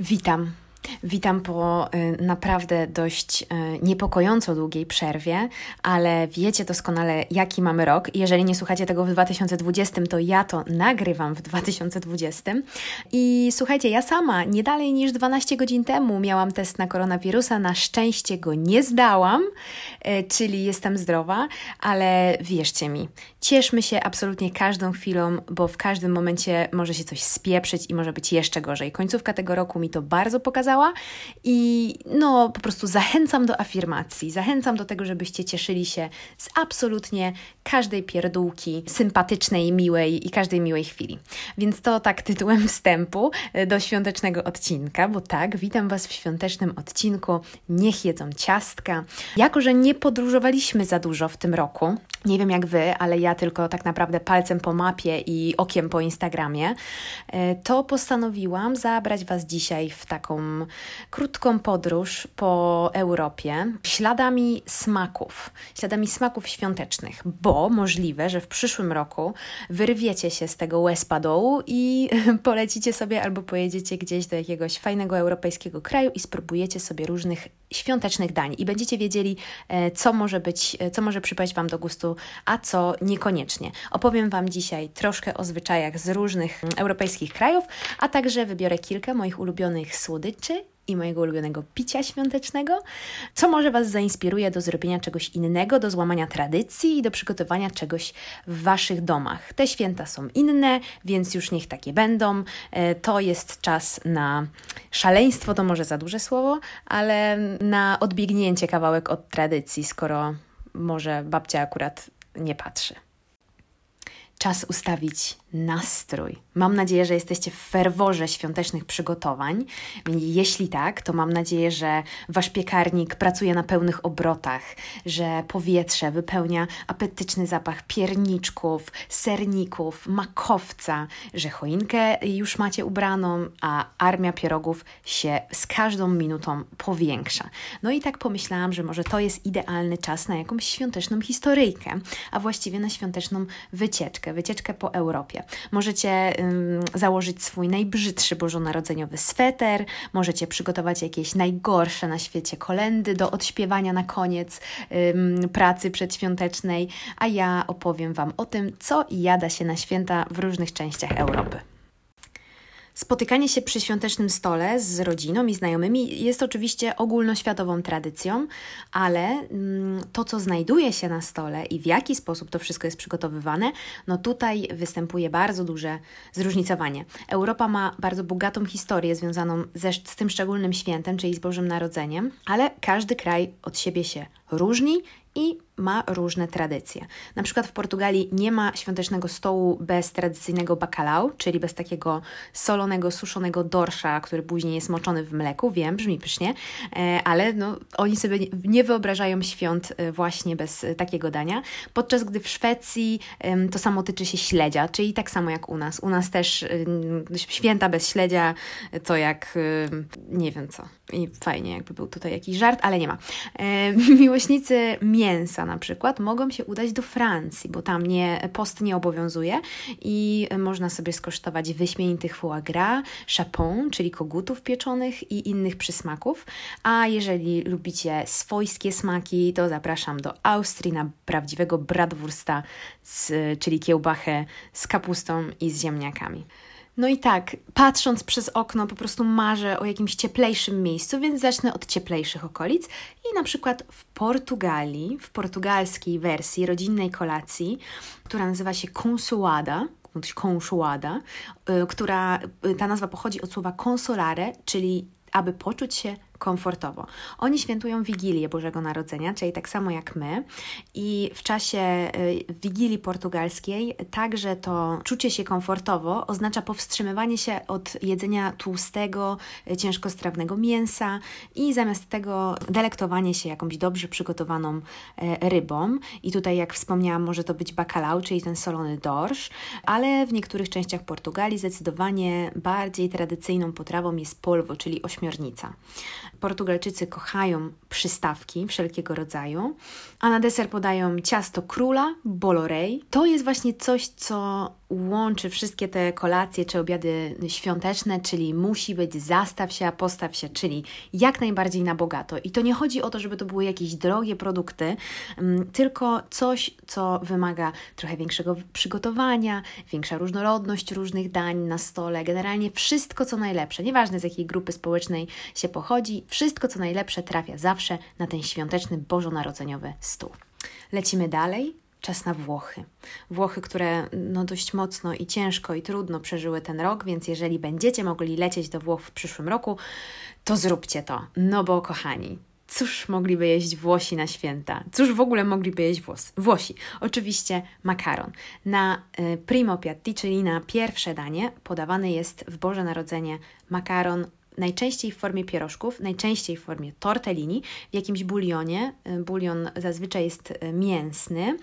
Witam. Witam po y, naprawdę dość y, niepokojąco długiej przerwie, ale wiecie doskonale, jaki mamy rok. Jeżeli nie słuchacie tego w 2020, to ja to nagrywam w 2020. I słuchajcie, ja sama nie dalej niż 12 godzin temu miałam test na koronawirusa. Na szczęście go nie zdałam, y, czyli jestem zdrowa, ale wierzcie mi, cieszmy się absolutnie każdą chwilą, bo w każdym momencie może się coś spieprzyć i może być jeszcze gorzej. Końcówka tego roku mi to bardzo pokazała i no po prostu zachęcam do afirmacji, zachęcam do tego, żebyście cieszyli się z absolutnie każdej pierdółki sympatycznej, miłej i każdej miłej chwili. Więc to tak tytułem wstępu e, do świątecznego odcinka, bo tak, witam Was w świątecznym odcinku. Niech jedzą ciastka. Jako, że nie podróżowaliśmy za dużo w tym roku, nie wiem jak Wy, ale ja tylko tak naprawdę palcem po mapie i okiem po Instagramie, e, to postanowiłam zabrać Was dzisiaj w taką krótką podróż po Europie śladami smaków, śladami smaków świątecznych, bo możliwe, że w przyszłym roku wyrwiecie się z tego łezpadołu i polecicie sobie albo pojedziecie gdzieś do jakiegoś fajnego europejskiego kraju i spróbujecie sobie różnych świątecznych dań i będziecie wiedzieli, e, co może być, e, co może przypaść Wam do gustu, a co niekoniecznie. Opowiem Wam dzisiaj troszkę o zwyczajach z różnych mm, europejskich krajów, a także wybiorę kilka moich ulubionych słodyczy i mojego ulubionego picia świątecznego, co może Was zainspiruje do zrobienia czegoś innego, do złamania tradycji i do przygotowania czegoś w Waszych domach. Te święta są inne, więc już niech takie będą. E, to jest czas na szaleństwo, to może za duże słowo, ale na odbiegnięcie kawałek od tradycji, skoro może babcia akurat nie patrzy. Czas ustawić nastrój. Mam nadzieję, że jesteście w ferworze świątecznych przygotowań. Jeśli tak, to mam nadzieję, że wasz piekarnik pracuje na pełnych obrotach, że powietrze wypełnia apetyczny zapach pierniczków, serników, makowca, że choinkę już macie ubraną, a armia pierogów się z każdą minutą powiększa. No i tak pomyślałam, że może to jest idealny czas na jakąś świąteczną historyjkę, a właściwie na świąteczną wycieczkę, wycieczkę po Europie. Możecie założyć swój najbrzydszy bożonarodzeniowy sweter, możecie przygotować jakieś najgorsze na świecie kolendy do odśpiewania na koniec pracy przedświątecznej, a ja opowiem Wam o tym, co jada się na święta w różnych częściach Europy. Spotykanie się przy świątecznym stole z rodziną i znajomymi jest oczywiście ogólnoświatową tradycją, ale mm, to, co znajduje się na stole i w jaki sposób to wszystko jest przygotowywane, no tutaj występuje bardzo duże zróżnicowanie. Europa ma bardzo bogatą historię związaną ze, z tym szczególnym świętem, czyli z Bożym Narodzeniem, ale każdy kraj od siebie się różni i ma różne tradycje. Na przykład w Portugalii nie ma świątecznego stołu bez tradycyjnego bacalhau, czyli bez takiego solonego, suszonego dorsza, który później jest moczony w mleku. Wiem, brzmi pysznie, e, ale no, oni sobie nie wyobrażają świąt e, właśnie bez takiego dania. Podczas gdy w Szwecji to samo tyczy się śledzia, czyli tak samo jak u nas. U nas też święta bez śledzia to jak nie wiem co. I fajnie jakby był tutaj jakiś żart, ale nie ma. E, miłośnicy mięsa na przykład mogą się udać do Francji, bo tam nie, post nie obowiązuje i można sobie skosztować wyśmienitych foie gras, chapon, czyli kogutów pieczonych i innych przysmaków. A jeżeli lubicie swojskie smaki, to zapraszam do Austrii na prawdziwego bratwursta, z, czyli kiełbachę z kapustą i z ziemniakami. No i tak, patrząc przez okno, po prostu marzę o jakimś cieplejszym miejscu, więc zacznę od cieplejszych okolic. I na przykład w Portugalii, w portugalskiej wersji rodzinnej kolacji, która nazywa się consuada, consuada, y, która, y, ta nazwa pochodzi od słowa consolare, czyli aby poczuć się komfortowo. Oni świętują Wigilię Bożego Narodzenia, czyli tak samo jak my i w czasie y, Wigilii portugalskiej także to czucie się komfortowo oznacza powstrzymywanie się od jedzenia tłustego, y, ciężkostrawnego mięsa i zamiast tego delektowanie się jakąś dobrze przygotowaną y, rybą i tutaj jak wspomniałam może to być bacalhau, czyli ten solony dorsz, ale w niektórych częściach Portugalii zdecydowanie bardziej tradycyjną potrawą jest polwo, czyli ośmiornica. Portugalczycy kochają przystawki wszelkiego rodzaju, a na deser podają ciasto króla, bolorei. To jest właśnie coś, co łączy wszystkie te kolacje czy obiady świąteczne, czyli musi być zastaw się, a postaw się, czyli jak najbardziej na bogato. I to nie chodzi o to, żeby to były jakieś drogie produkty, mm, tylko coś, co wymaga trochę większego przygotowania, większa różnorodność różnych dań na stole, generalnie wszystko, co najlepsze, nieważne z jakiej grupy społecznej się pochodzi, wszystko, co najlepsze trafia zawsze na ten świąteczny bożonarodzeniowy stół. Lecimy dalej. Czas na Włochy. Włochy, które no dość mocno i ciężko i trudno przeżyły ten rok, więc jeżeli będziecie mogli lecieć do Włoch w przyszłym roku, to zróbcie to. No bo kochani, cóż mogliby jeść Włosi na święta? Cóż w ogóle mogliby jeść Włos Włosi? Oczywiście makaron. Na y, primo piatti, czyli na pierwsze danie, podawany jest w Boże Narodzenie makaron najczęściej w formie pierożków, najczęściej w formie tortellini, w jakimś bulionie. Y, bulion zazwyczaj jest y, mięsny.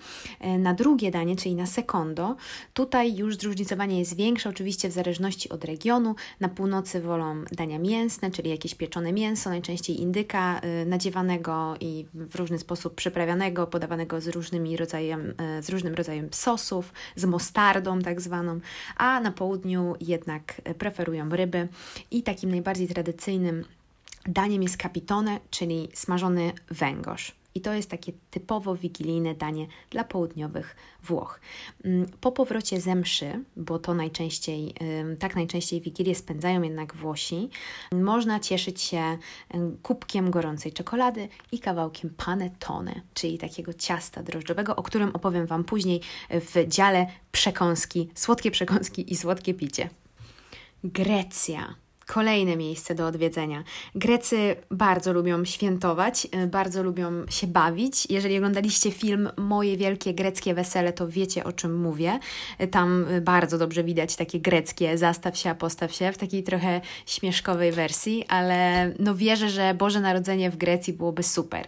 Y, na drugie danie, czyli na secondo, tutaj już zróżnicowanie jest większe, oczywiście w zależności od regionu. Na północy wolą dania mięsne, czyli jakieś pieczone mięso, najczęściej indyka nadziewanego i w różny sposób przyprawianego, podawanego z, różnymi rodzajem, z różnym rodzajem sosów, z mostardą tak zwaną, a na południu jednak preferują ryby i takim najbardziej tradycyjnym daniem jest capitone, czyli smażony węgorz. I to jest takie typowo wigilijne danie dla południowych Włoch. Mm, po powrocie ze mszy, bo to najczęściej, tak najczęściej wigilię spędzają jednak Włosi, można cieszyć się kubkiem gorącej czekolady i kawałkiem panettone, czyli takiego ciasta drożdżowego, o którym opowiem Wam później w dziale przekąski, słodkie przekąski i słodkie picie. Grecja kolejne miejsce do odwiedzenia. Grecy bardzo lubią świętować, y, bardzo lubią się bawić. Jeżeli oglądaliście film Moje Wielkie Greckie Wesele, to wiecie o czym mówię. Y, tam y, bardzo dobrze widać takie greckie zastaw się, a postaw się w takiej trochę śmieszkowej wersji, ale no wierzę, że Boże Narodzenie w Grecji byłoby super.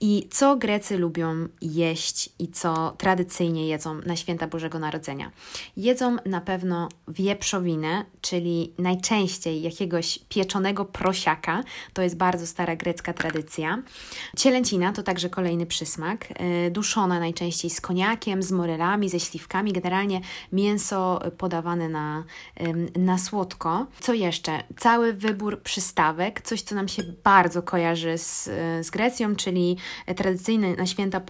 I co Grecy lubią jeść i co tradycyjnie jedzą na święta Bożego Narodzenia? Jedzą na pewno wieprzowinę, czyli najczęściej jakie jakiegoś pieczonego prosiaka. To jest bardzo stara grecka tradycja. Cielęcina to także kolejny przysmak. E, duszona najczęściej z koniakiem, z morelami, ze śliwkami. Generalnie mięso podawane na, na słodko. Co jeszcze? Cały wybór przystawek. Coś, co nam się bardzo kojarzy z, z Grecją, czyli tradycyjny na święta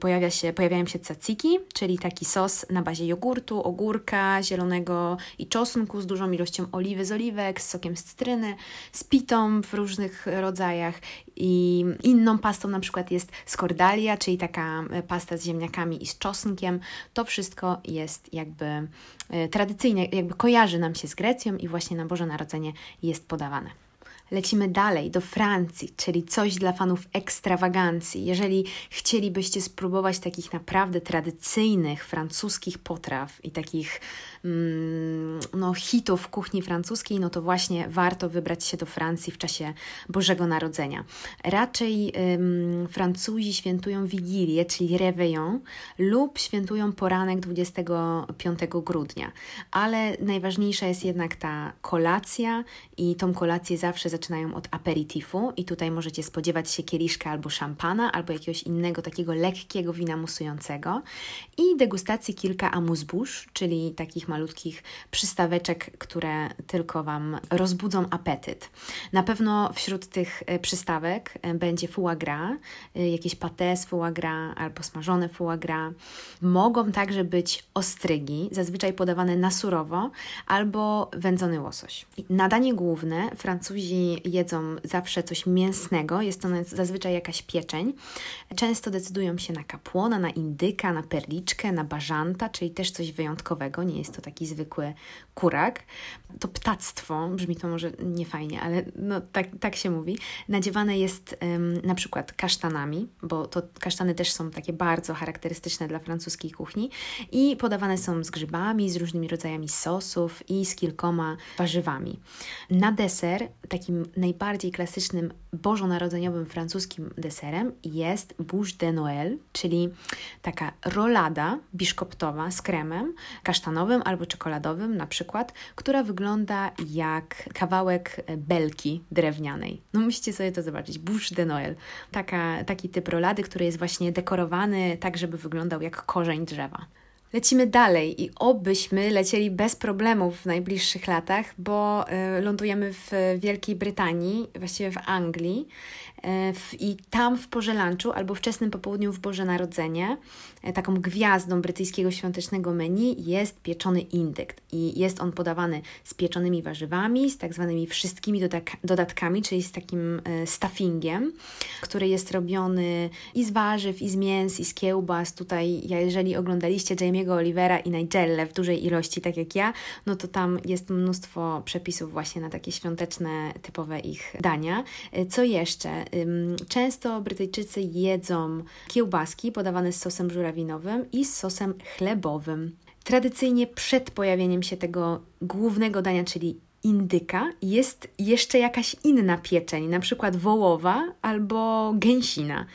pojawia się, pojawiają się tzatziki, czyli taki sos na bazie jogurtu, ogórka zielonego i czosnku z dużą ilością oliwy z oliwek, z sokiem z cytryny, z pitą w różnych rodzajach i inną pastą na przykład jest skordalia, czyli taka e, pasta z ziemniakami i z czosnkiem. To wszystko jest jakby e, tradycyjnie, jakby kojarzy nam się z Grecją i właśnie na Boże Narodzenie jest podawane. Lecimy dalej do Francji, czyli coś dla fanów ekstrawagancji. Jeżeli chcielibyście spróbować takich naprawdę tradycyjnych francuskich potraw i takich no, hitów kuchni francuskiej, no to właśnie warto wybrać się do Francji w czasie Bożego Narodzenia. Raczej Francuzi świętują Wigilię, czyli Réveillon, lub świętują poranek 25 grudnia, ale najważniejsza jest jednak ta kolacja i tą kolację zawsze zaczynają od aperitifu i tutaj możecie spodziewać się kieliszka albo szampana, albo jakiegoś innego takiego lekkiego wina musującego i degustacji kilka amuse-bouche, czyli takich malutkich przystaweczek, które tylko Wam rozbudzą apetyt. Na pewno wśród tych e, przystawek e, będzie foie gras, e, jakieś pâté z foie gras albo smażone foie gras. Mogą także być ostrygi, zazwyczaj podawane na surowo, albo wędzony łosoś. Na danie główne Francuzi jedzą zawsze coś mięsnego, jest to zazwyczaj jakaś pieczeń. Często decydują się na kapłona, na indyka, na perliczkę, na bażanta, czyli też coś wyjątkowego, nie jest to taki zwykły kurak. To ptactwo, brzmi to może niefajnie, ale no, tak, tak się mówi, nadziewane jest um, na przykład kasztanami, bo to kasztany też są takie bardzo charakterystyczne dla francuskiej kuchni i podawane są z grzybami, z różnymi rodzajami sosów i z kilkoma warzywami. Na deser, takim najbardziej klasycznym bożonarodzeniowym francuskim deserem jest bouche de Noël, czyli taka rolada biszkoptowa z kremem kasztanowym albo czekoladowym na przykład, która wygląda jak kawałek belki drewnianej. No musicie sobie to zobaczyć. Bouche de Noël. Taka, taki typ rolady, który jest właśnie dekorowany tak, żeby wyglądał jak korzeń drzewa. Lecimy dalej i obyśmy lecieli bez problemów w najbliższych latach, bo y, lądujemy w Wielkiej Brytanii, właściwie w Anglii. E, I tam w porze lunchu albo wczesnym popołudniu w Boże Narodzenie, e, taką gwiazdą brytyjskiego świątecznego menu jest pieczony indyk. I jest on podawany z pieczonymi warzywami, z tak zwanymi wszystkimi dodatkami, czyli z takim e, stuffingiem, który jest robiony i z warzyw, i z mięs, i z kiełbas. Tutaj, jeżeli oglądaliście Jamie'ego Olivera i Nigelle w dużej ilości, tak jak ja, no to tam jest mnóstwo przepisów właśnie na takie świąteczne, typowe ich dania. Co jeszcze? Często Brytyjczycy jedzą kiełbaski podawane z sosem żurawinowym i z sosem chlebowym. Tradycyjnie przed pojawieniem się tego głównego dania, czyli indyka, jest jeszcze jakaś inna pieczeń, na przykład wołowa albo gęsina.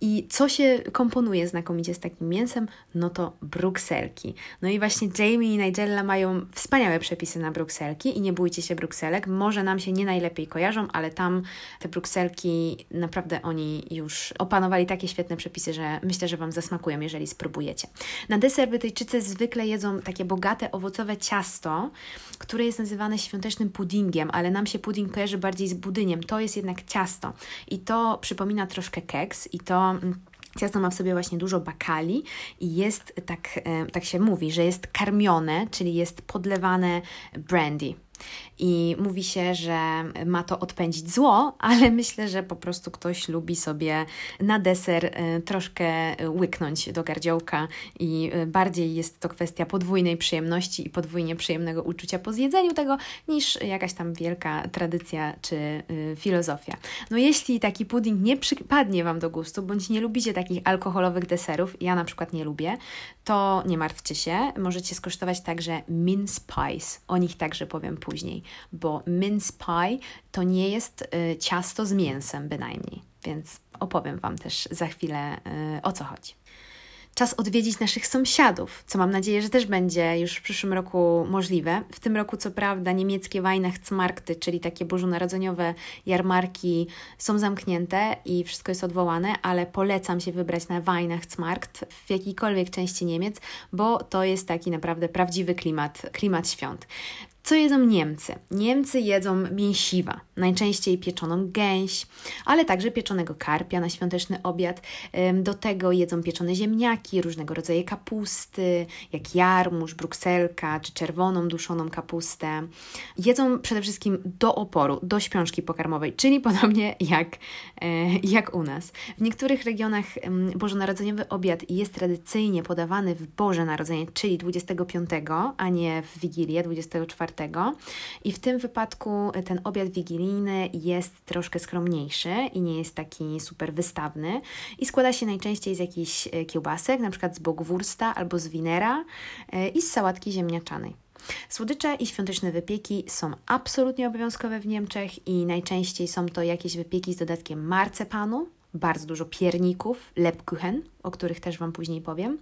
I co się komponuje znakomicie z takim mięsem? No to brukselki. No i właśnie Jamie i Nigella mają wspaniałe przepisy na brukselki i nie bójcie się brukselek. Może nam się nie najlepiej kojarzą, ale tam te brukselki naprawdę oni już opanowali takie świetne przepisy, że myślę, że Wam zasmakują, jeżeli spróbujecie. Na deser Brytyjczycy zwykle jedzą takie bogate owocowe ciasto, które jest nazywane świątecznym puddingiem, ale nam się pudding kojarzy bardziej z budyniem. To jest jednak ciasto i to przypomina troszkę keks i to Ciasto ma w sobie właśnie dużo bakali i jest, tak, e, tak się mówi, że jest karmione, czyli jest podlewane brandy. I mówi się, że ma to odpędzić zło, ale myślę, że po prostu ktoś lubi sobie na deser e, troszkę łyknąć do gardziołka i e, bardziej jest to kwestia podwójnej przyjemności i podwójnie przyjemnego uczucia po zjedzeniu tego, niż jakaś tam wielka tradycja czy e, filozofia. No jeśli taki pudding nie przypadnie Wam do gustu, bądź nie lubicie takich alkoholowych deserów, ja na przykład nie lubię, to nie martwcie się, możecie skosztować także mince pies. O nich także powiem później, bo mince pie to nie jest y, ciasto z mięsem bynajmniej, więc opowiem Wam też za chwilę y, o co chodzi czas odwiedzić naszych sąsiadów, co mam nadzieję, że też będzie już w przyszłym roku możliwe. W tym roku, co prawda, niemieckie Weihnachtsmarkty, czyli takie bożonarodzeniowe jarmarki, są zamknięte i wszystko jest odwołane, ale polecam się wybrać na Weihnachtsmarkt w jakiejkolwiek części Niemiec, bo to jest taki naprawdę prawdziwy klimat, klimat świąt. Co jedzą Niemcy? Niemcy jedzą mięsiwa, najczęściej pieczoną gęś, ale także pieczonego karpia na świąteczny obiad. Do tego jedzą pieczone ziemniaki, różnego rodzaju kapusty, jak jarmuż, brukselka czy czerwoną duszoną kapustę. Jedzą przede wszystkim do oporu, do śpiączki pokarmowej, czyli podobnie jak, e, jak u nas. W niektórych regionach bożonarodzeniowy obiad jest tradycyjnie podawany w Boże Narodzenie, czyli 25, a nie w Wigilię 24 i w tym wypadku ten obiad wigilijny jest troszkę skromniejszy i nie jest taki super wystawny. I składa się najczęściej z jakichś e, kiełbasek, na przykład z bogwursta albo z winera e, i z sałatki ziemniaczanej. Słodycze i świąteczne wypieki są absolutnie obowiązkowe w Niemczech i najczęściej są to jakieś wypieki z dodatkiem marcepanu, bardzo dużo pierników, lebkuchen, o których też Wam później powiem.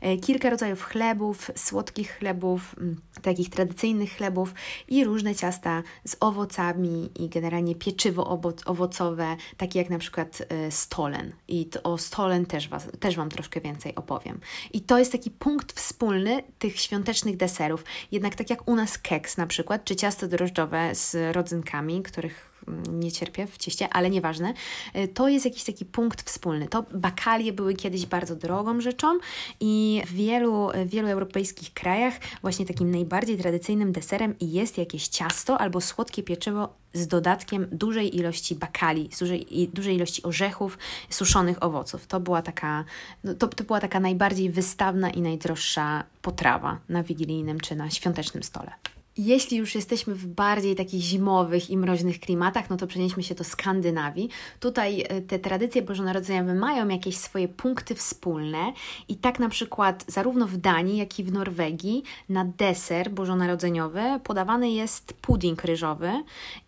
E, kilka rodzajów chlebów, słodkich chlebów, mm, takich tradycyjnych chlebów i różne ciasta z owocami i generalnie pieczywo owocowe, takie jak na przykład e, stolen. I o stolen też, was, też Wam troszkę więcej opowiem. I to jest taki punkt wspólny tych świątecznych deserów. Jednak tak jak u nas keks na przykład, czy ciasto drożdżowe z rodzynkami, których nie cierpię w cieście, ale nieważne. Y, to jest jakiś taki punkt wspólny. To bakalie były kiedyś bardzo drogą rzeczą i w wielu, wielu europejskich krajach właśnie takim najbardziej tradycyjnym deserem jest jakieś ciasto albo słodkie pieczywo z dodatkiem dużej ilości bakali, z dużej, dużej ilości orzechów, suszonych owoców. To była taka, no, to, to była taka najbardziej wystawna i najdroższa potrawa na wigilijnym czy na świątecznym stole. Jeśli już jesteśmy w bardziej takich zimowych i mroźnych klimatach, no to przenieśmy się do Skandynawii. Tutaj e, te tradycje bożonarodzeniowe mają jakieś swoje punkty wspólne i tak na przykład zarówno w Danii, jak i w Norwegii na deser bożonarodzeniowy podawany jest pudding ryżowy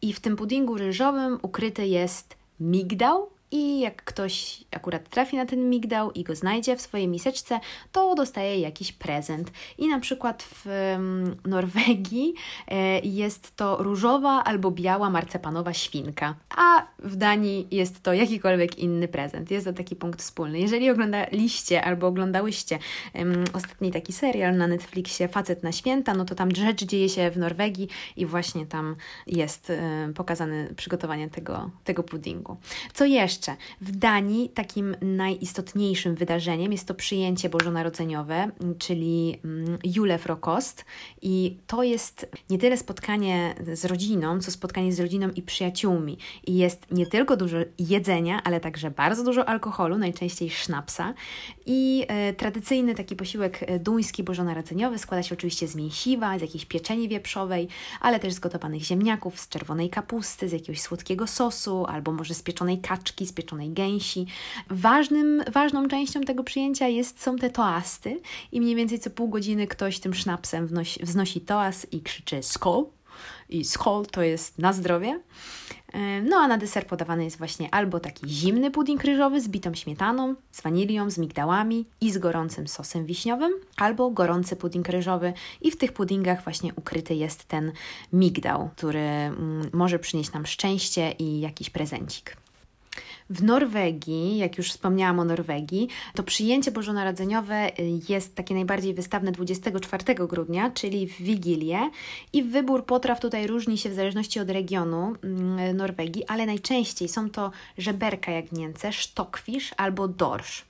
i w tym puddingu ryżowym ukryty jest migdał i jak ktoś akurat trafi na ten migdał i go znajdzie w swojej miseczce, to dostaje jakiś prezent. I na przykład w Norwegii e, jest to różowa albo biała marcepanowa świnka, a w Danii jest to jakikolwiek inny prezent. Jest to taki punkt wspólny. Jeżeli oglądaliście albo oglądałyście ostatni taki serial na Netflixie Facet na święta, no to tam rzecz dzieje się w Norwegii i właśnie tam jest um, pokazane przygotowanie tego, tego puddingu. Co jeszcze? W Danii takim najistotniejszym wydarzeniem jest to przyjęcie bożonarodzeniowe, czyli um, Julefrokost i to jest nie tyle spotkanie z rodziną, co spotkanie z rodziną i przyjaciółmi. I jest nie tylko dużo jedzenia, ale także bardzo dużo alkoholu, najczęściej sznapsa. I e, tradycyjny taki posiłek e, duński bożonarodzeniowy składa się oczywiście z mięsiwa, z jakiejś pieczeni wieprzowej, ale też z gotowanych ziemniaków, z czerwonej kapusty, z jakiegoś słodkiego sosu, albo może z pieczonej kaczki, z gęsi. Ważnym, ważną częścią tego przyjęcia jest, są te toasty i mniej więcej co pół godziny ktoś tym sznapsem wnosi, wznosi toas i krzyczy skol. I skol to jest na zdrowie. No a na deser podawany jest właśnie albo taki zimny pudding ryżowy z bitą śmietaną, z wanilią, z migdałami i z gorącym sosem wiśniowym, albo gorący pudding ryżowy i w tych puddingach właśnie ukryty jest ten migdał, który mm, może przynieść nam szczęście i jakiś prezencik. W Norwegii, jak już wspomniałam o Norwegii, to przyjęcie bożonarodzeniowe y, jest takie najbardziej wystawne 24 grudnia, czyli w Wigilię i wybór potraw tutaj różni się w zależności od regionu mm, Norwegii, ale najczęściej są to żeberka jagnięce, sztokwisz albo dorsz.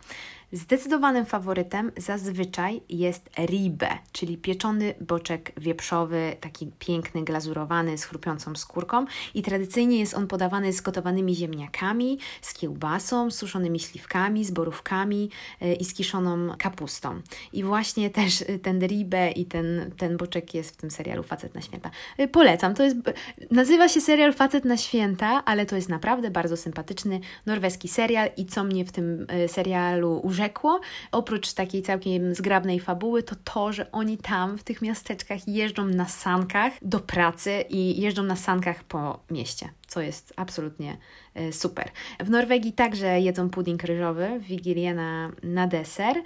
Zdecydowanym faworytem zazwyczaj jest ribe, czyli pieczony boczek wieprzowy, taki piękny, glazurowany, z chrupiącą skórką i tradycyjnie jest on podawany z gotowanymi ziemniakami, z kiełbasą, suszonymi śliwkami, z borówkami yy, i z kiszoną kapustą. I właśnie też ten ribe i ten, ten boczek jest w tym serialu Facet na święta. Yy, polecam, to jest, nazywa się serial Facet na święta, ale to jest naprawdę bardzo sympatyczny norweski serial i co mnie w tym serialu urzekło, rzekło, oprócz takiej całkiem zgrabnej fabuły, to to, że oni tam w tych miasteczkach jeżdżą na sankach do pracy i jeżdżą na sankach po mieście, co jest absolutnie e, super. W Norwegii także jedzą pudding ryżowy w Wigilię na, na deser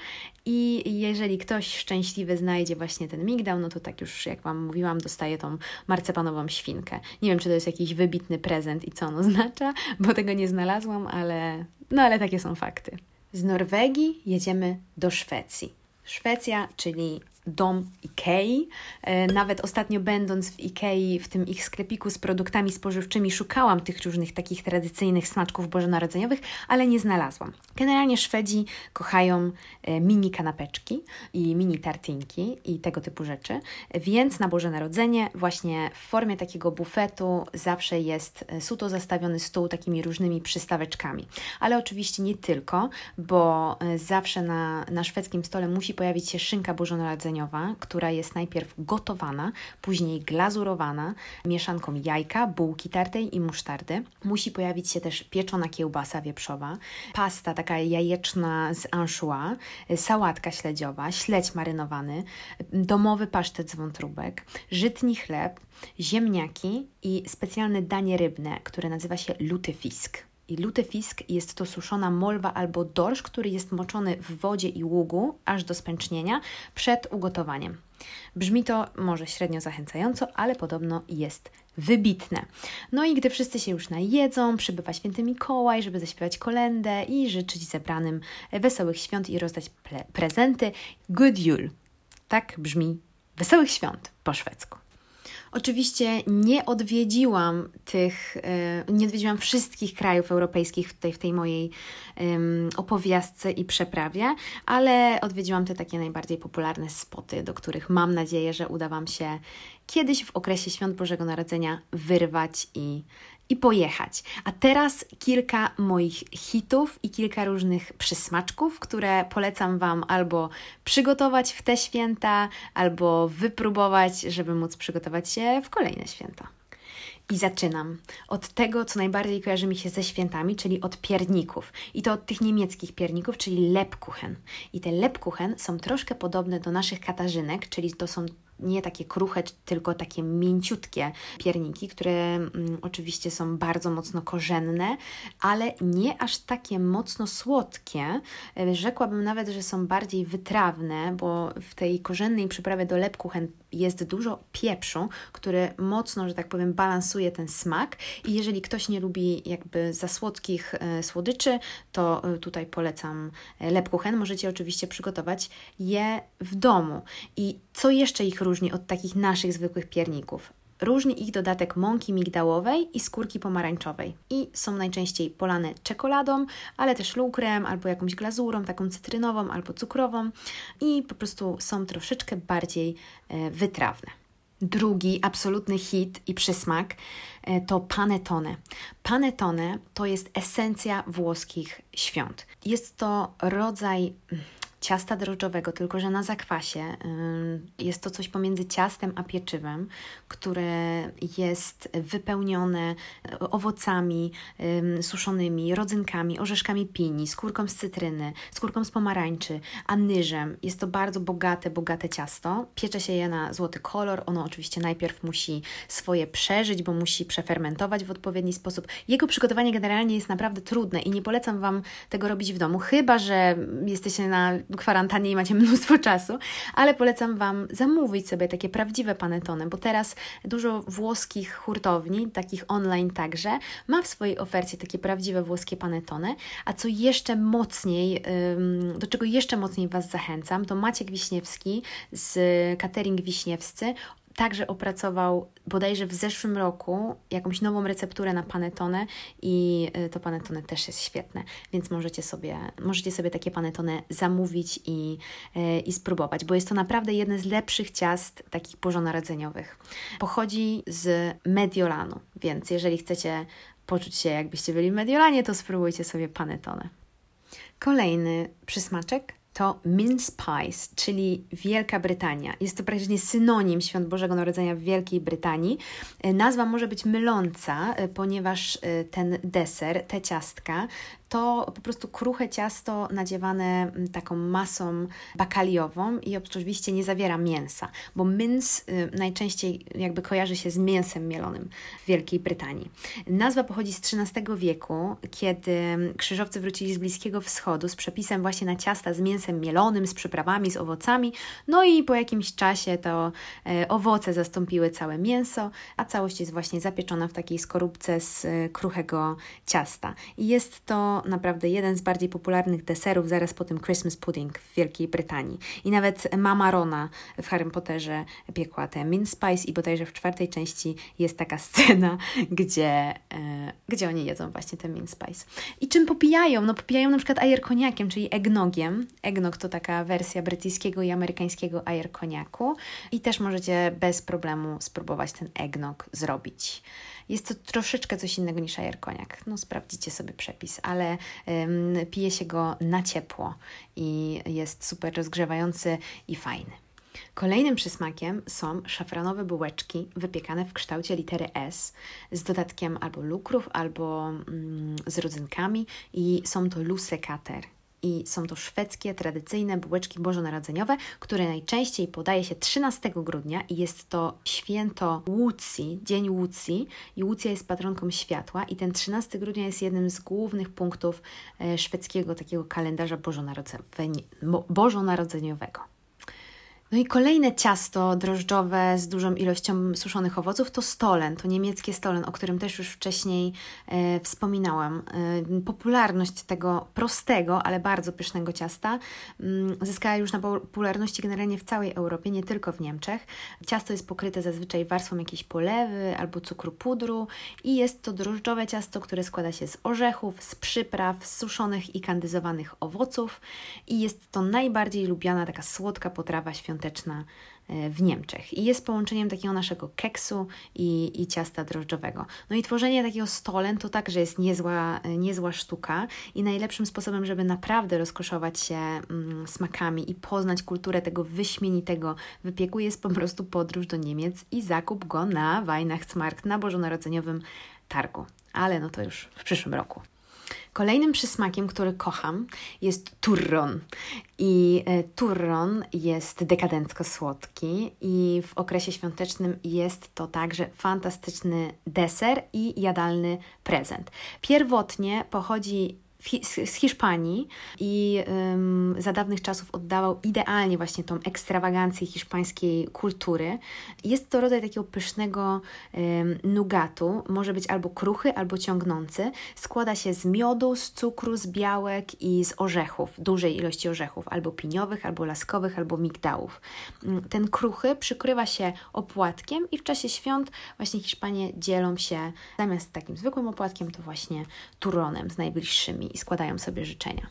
i jeżeli ktoś szczęśliwy znajdzie właśnie ten migdał, no to tak już jak Wam mówiłam, dostaje tą marcepanową świnkę. Nie wiem, czy to jest jakiś wybitny prezent i co on oznacza, bo tego nie znalazłam, ale no ale takie są fakty. Z Norwegii jedziemy do Szwecji. Szwecja, czyli dom Ikei. E, nawet ostatnio będąc w Ikei, w tym ich sklepiku z produktami spożywczymi, szukałam tych różnych takich tradycyjnych smaczków bożonarodzeniowych, ale nie znalazłam. Generalnie Szwedzi kochają e, mini kanapeczki i mini tartinki i tego typu rzeczy, więc na Boże Narodzenie właśnie w formie takiego bufetu zawsze jest e, suto zastawiony stół takimi różnymi przystaweczkami. Ale oczywiście nie tylko, bo zawsze na, na szwedzkim stole musi pojawić się szynka bożonarodzeniowa, która jest najpierw gotowana, później glazurowana mieszanką jajka, bułki tartej i musztardy. Musi pojawić się też pieczona kiełbasa wieprzowa, pasta taka jajeczna z anchois, sałatka śledziowa, śledź marynowany, domowy pasztet z wątróbek, żytni chleb, ziemniaki i specjalne danie rybne, które nazywa się lutefisk. I lutefisk jest to suszona molwa albo dorsz, który jest moczony w wodzie i ługu aż do spęcznienia przed ugotowaniem. Brzmi to może średnio zachęcająco, ale podobno jest wybitne. No i gdy wszyscy się już najedzą, przybywa święty Mikołaj, żeby zaśpiewać kolendę i życzyć zebranym wesołych świąt i rozdać prezenty. Good Jul. Tak brzmi wesołych świąt po szwedzku. Oczywiście nie odwiedziłam tych, e, nie odwiedziłam wszystkich krajów europejskich w tej, w tej mojej opowiastce i przeprawie, ale odwiedziłam te takie najbardziej popularne spoty, do których mam nadzieję, że uda Wam się kiedyś w okresie Świąt Bożego Narodzenia wyrwać i i pojechać. A teraz kilka moich hitów i kilka różnych przysmaczków, które polecam Wam albo przygotować w te święta, albo wypróbować, żeby móc przygotować się w kolejne święta. I zaczynam od tego, co najbardziej kojarzy mi się ze świętami, czyli od pierników. I to od tych niemieckich pierników, czyli Lebkuchen. I te Lebkuchen są troszkę podobne do naszych katarzynek, czyli to są nie takie kruche, tylko takie mięciutkie pierniki, które mm, oczywiście są bardzo mocno korzenne, ale nie aż takie mocno słodkie. E, rzekłabym nawet, że są bardziej wytrawne, bo w tej korzennej przyprawie do lepkuchen jest dużo pieprzu, który mocno, że tak powiem, balansuje ten smak. I jeżeli ktoś nie lubi jakby za słodkich e, słodyczy, to e, tutaj polecam lepkuchen. Możecie oczywiście przygotować je w domu. I co jeszcze ich różni od takich naszych zwykłych pierników? Różni ich dodatek mąki migdałowej i skórki pomarańczowej. I są najczęściej polane czekoladą, ale też lukrem albo jakąś glazurą, taką cytrynową albo cukrową i po prostu są troszeczkę bardziej e, wytrawne. Drugi absolutny hit i przysmak e, to panettone. Panettone to jest esencja włoskich świąt. Jest to rodzaj mm, ciasta drożdżowego, tylko że na zakwasie. Jest to coś pomiędzy ciastem a pieczywem, które jest wypełnione e, owocami suszonymi, rodzynkami, orzeszkami pini, skórką z cytryny, skórką z pomarańczy, anyżem. Jest to bardzo bogate, bogate ciasto. Piecze się je na złoty kolor. Ono oczywiście najpierw musi swoje przeżyć, bo musi przefermentować w odpowiedni sposób. Jego przygotowanie generalnie jest naprawdę trudne i nie polecam Wam tego robić w domu, chyba że jesteście na kwarantannie i macie mnóstwo czasu, ale polecam Wam zamówić sobie takie prawdziwe panetony, bo teraz dużo włoskich hurtowni, takich online także, ma w swojej ofercie takie prawdziwe włoskie panetony, a co jeszcze mocniej, do czego jeszcze mocniej Was zachęcam, to Maciek Wiśniewski z Catering Wiśniewscy także opracował bodajże w zeszłym roku jakąś nową recepturę na panetone i y, to panetone też jest świetne, więc możecie sobie, możecie sobie takie panetone zamówić i, y, i spróbować, bo jest to naprawdę jedne z lepszych ciast takich bożonarodzeniowych. Pochodzi z Mediolanu, więc jeżeli chcecie poczuć się jakbyście byli w Mediolanie, to spróbujcie sobie panetone. Kolejny przysmaczek to mince pies, czyli Wielka Brytania. Jest to praktycznie synonim Świąt Bożego Narodzenia w Wielkiej Brytanii. E, nazwa może być myląca, e, ponieważ e, ten deser, te ciastka, to po prostu kruche ciasto nadziewane mm, taką masą bakaliową i oczywiście nie zawiera mięsa, bo mince najczęściej jakby kojarzy się z mięsem mielonym w Wielkiej Brytanii. Nazwa pochodzi z XIII wieku, kiedy mm, krzyżowcy wrócili z Bliskiego Wschodu z przepisem właśnie na ciasta z mięsem mielonym, z przyprawami, z owocami, no i po jakimś czasie to e, owoce zastąpiły całe mięso, a całość jest właśnie zapieczona w takiej skorupce z e, kruchego ciasta. I jest to naprawdę jeden z bardziej popularnych deserów zaraz po tym Christmas pudding w Wielkiej Brytanii. I nawet mama Rona w Harry Potterze piekła te mince spice i bodajże w czwartej części jest taka scena, gdzie, e, gdzie oni jedzą właśnie te mince spice. I czym popijają? No popijają na przykład ajer koniakiem, czyli egnogiem. Egnog to taka wersja brytyjskiego i amerykańskiego ajer koniaku i też możecie bez problemu spróbować ten eggnog zrobić. Jest to troszeczkę coś innego niż ajer koniak. No sprawdzicie sobie przepis, ale um, pije się go na ciepło i jest super rozgrzewający i fajny. Kolejnym przysmakiem są szafranowe bułeczki wypiekane w kształcie litery S z dodatkiem albo lukrów, albo mm, z rodzynkami i są to lusekater i są to szwedzkie, tradycyjne bułeczki bożonarodzeniowe, które najczęściej podaje się 13 grudnia i jest to święto Łucji, Dzień Łucji i Łucja jest patronką światła i ten 13 grudnia jest jednym z głównych punktów e, szwedzkiego takiego kalendarza bożonarodzeniowego. No i kolejne ciasto drożdżowe z dużą ilością suszonych owoców to stolen, to niemieckie stolen, o którym też już wcześniej e, wspominałam. E, popularność tego prostego, ale bardzo pysznego ciasta mm, zyskała już na popularności generalnie w całej Europie, nie tylko w Niemczech. Ciasto jest pokryte zazwyczaj warstwą jakiejś polewy albo cukru pudru i jest to drożdżowe ciasto, które składa się z orzechów, z przypraw, z suszonych i kandyzowanych owoców i jest to najbardziej lubiana taka słodka potrawa świąteczna świąteczna e, w Niemczech. I jest połączeniem takiego naszego keksu i, i ciasta drożdżowego. No i tworzenie takiego stolen to także jest niezła, e, niezła sztuka i najlepszym sposobem, żeby naprawdę rozkoszować się mm, smakami i poznać kulturę tego wyśmienitego wypieku jest po prostu podróż do Niemiec i zakup go na Weihnachtsmarkt, na bożonarodzeniowym targu. Ale no to już w przyszłym roku. Kolejnym przysmakiem, który kocham, jest turron. I e, turron jest dekadencko słodki i w okresie świątecznym jest to także fantastyczny deser i jadalny prezent. Pierwotnie pochodzi z Hiszpanii i za dawnych czasów oddawał idealnie właśnie tą ekstrawagancję hiszpańskiej kultury. Jest to rodzaj takiego pysznego nugatu, może być albo kruchy, albo ciągnący. Składa się z miodu, z cukru, z białek i z orzechów, dużej ilości orzechów, albo piniowych, albo laskowych, albo migdałów. Ten kruchy przykrywa się opłatkiem i w czasie świąt właśnie Hiszpanie dzielą się zamiast takim zwykłym opłatkiem, to właśnie turonem z najbliższymi i składają sobie życzenia.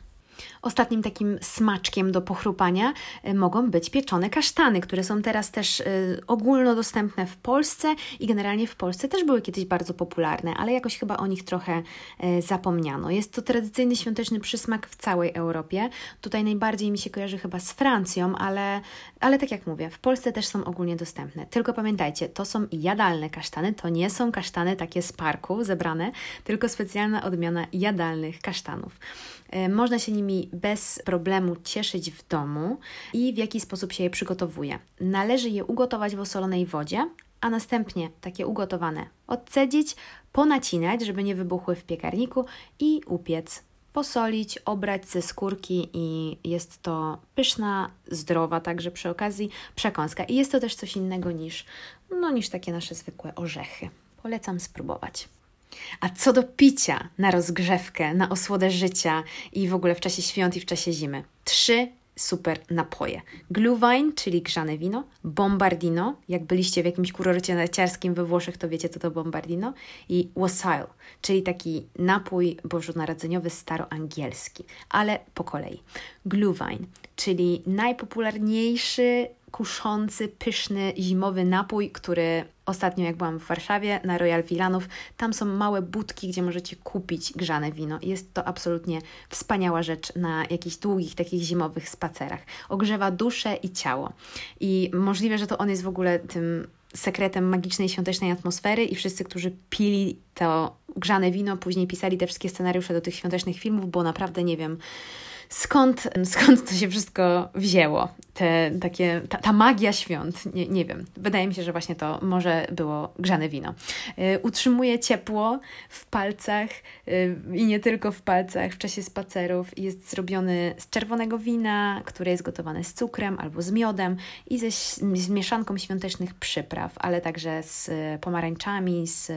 Ostatnim takim smaczkiem do pochrupania y, mogą być pieczone kasztany, które są teraz też y, ogólnodostępne w Polsce i generalnie w Polsce też były kiedyś bardzo popularne, ale jakoś chyba o nich trochę y, zapomniano. Jest to tradycyjny świąteczny przysmak w całej Europie. Tutaj najbardziej mi się kojarzy chyba z Francją, ale, ale tak jak mówię, w Polsce też są ogólnie dostępne. Tylko pamiętajcie, to są jadalne kasztany, to nie są kasztany takie z parku zebrane, tylko specjalna odmiana jadalnych kasztanów. Można się nimi bez problemu cieszyć w domu i w jaki sposób się je przygotowuje. Należy je ugotować w osolonej wodzie, a następnie takie ugotowane odcedzić, ponacinać, żeby nie wybuchły w piekarniku i upiec. Posolić, obrać ze skórki i jest to pyszna, zdrowa także przy okazji przekąska. I jest to też coś innego niż, no, niż takie nasze zwykłe orzechy. Polecam spróbować. A co do picia na rozgrzewkę, na osłodę życia i w ogóle w czasie świąt i w czasie zimy? Trzy super napoje. Glühwein, czyli grzane wino, bombardino, jak byliście w jakimś kurorcie narciarskim we Włoszech, to wiecie co to bombardino, i wassail, czyli taki napój bożonarodzeniowy staroangielski, ale po kolei. Glühwein, czyli najpopularniejszy kuszący, pyszny, zimowy napój, który ostatnio jak byłam w Warszawie na Royal Villanów, tam są małe budki, gdzie możecie kupić grzane wino. Jest to absolutnie wspaniała rzecz na jakichś długich, takich zimowych spacerach. Ogrzewa duszę i ciało. I możliwe, że to on jest w ogóle tym sekretem magicznej świątecznej atmosfery i wszyscy, którzy pili to grzane wino, później pisali te wszystkie scenariusze do tych świątecznych filmów, bo naprawdę nie wiem, skąd, skąd to się wszystko wzięło. Te, takie, ta, ta magia świąt, nie, nie wiem. Wydaje mi się, że właśnie to może było grzane wino. Y, utrzymuje ciepło w palcach y, i nie tylko w palcach w czasie spacerów. Jest zrobiony z czerwonego wina, które jest gotowane z cukrem albo z miodem i ze, z mieszanką świątecznych przypraw, ale także z pomarańczami, z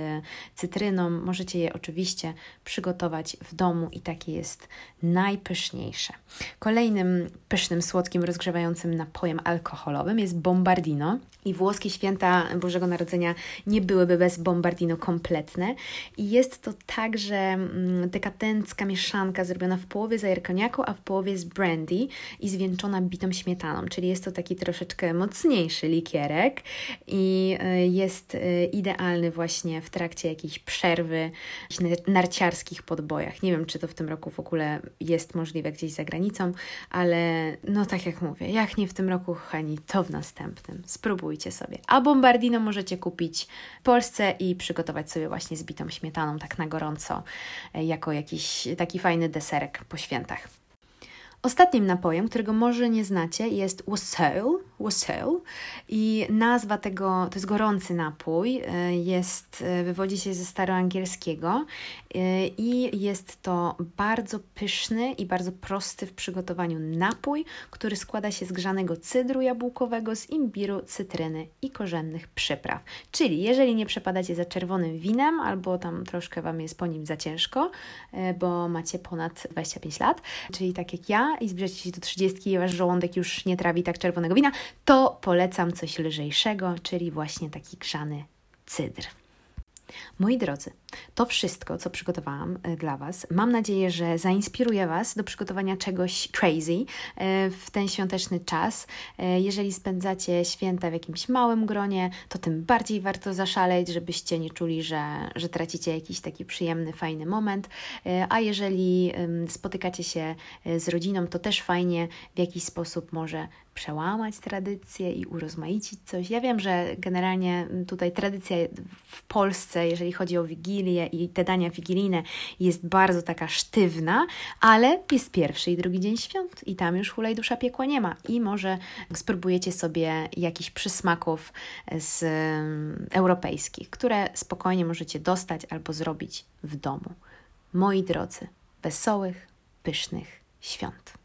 cytryną. Możecie je oczywiście przygotować w domu i takie jest najpyszniejsze. Kolejnym pysznym, słodkim, rozgrzewającym napojem alkoholowym jest bombardino. I włoskie święta Bożego Narodzenia nie byłyby bez bombardino kompletne. I jest to także mm, dekadencka mieszanka zrobiona w połowie z ajerkoniaku, a w połowie z brandy i zwieńczona bitą śmietaną. Czyli jest to taki troszeczkę mocniejszy likierek i y, jest y, idealny właśnie w trakcie jakiejś przerwy, narciarskich podbojach. Nie wiem, czy to w tym roku w ogóle jest możliwe gdzieś za granicą, ale no tak jak mówię, jak nie w tym roku, kochani, to w następnym. Spróbujcie sobie. A bombardino możecie kupić w Polsce i przygotować sobie właśnie z bitą śmietaną tak na gorąco, e, jako jakiś taki fajny deserek po świętach. Ostatnim napojem, którego może nie znacie, jest wassail, wassail i nazwa tego, to jest gorący napój, e, jest, e, wywodzi się ze staroangielskiego e, i jest to bardzo pyszny i bardzo prosty w przygotowaniu napój, który składa się z grzanego cydru jabłkowego, z imbiru, cytryny i korzennych przypraw. Czyli jeżeli nie przepadacie za czerwonym winem albo tam troszkę Wam jest po nim za ciężko, bo macie ponad 25 lat, czyli tak jak ja, i zbliżacie się do 30 i wasz żołądek już nie trawi tak czerwonego wina, to polecam coś lżejszego, czyli właśnie taki grzany cydr. Moi drodzy, to wszystko, co przygotowałam e, dla Was. Mam nadzieję, że zainspiruje Was do przygotowania czegoś crazy e, w ten świąteczny czas. E, jeżeli spędzacie święta w jakimś małym gronie, to tym bardziej warto zaszaleć, żebyście nie czuli, że, że tracicie jakiś taki przyjemny, fajny moment. A jeżeli spotykacie się z rodziną, to też fajnie w jakiś sposób może przełamać tradycję i urozmaicić coś. Ja wiem, że generalnie tutaj tradycja w Polsce, jeżeli chodzi o Wigilię i te dania wigilijne, jest bardzo taka sztywna, ale jest pierwszy i drugi dzień świąt i tam już hulaj dusza piekła nie ma. I może spróbujecie sobie jakichś przysmaków z europejskich, które spokojnie możecie dostać albo zrobić w domu. Moi drodzy, wesołych, pysznych świąt.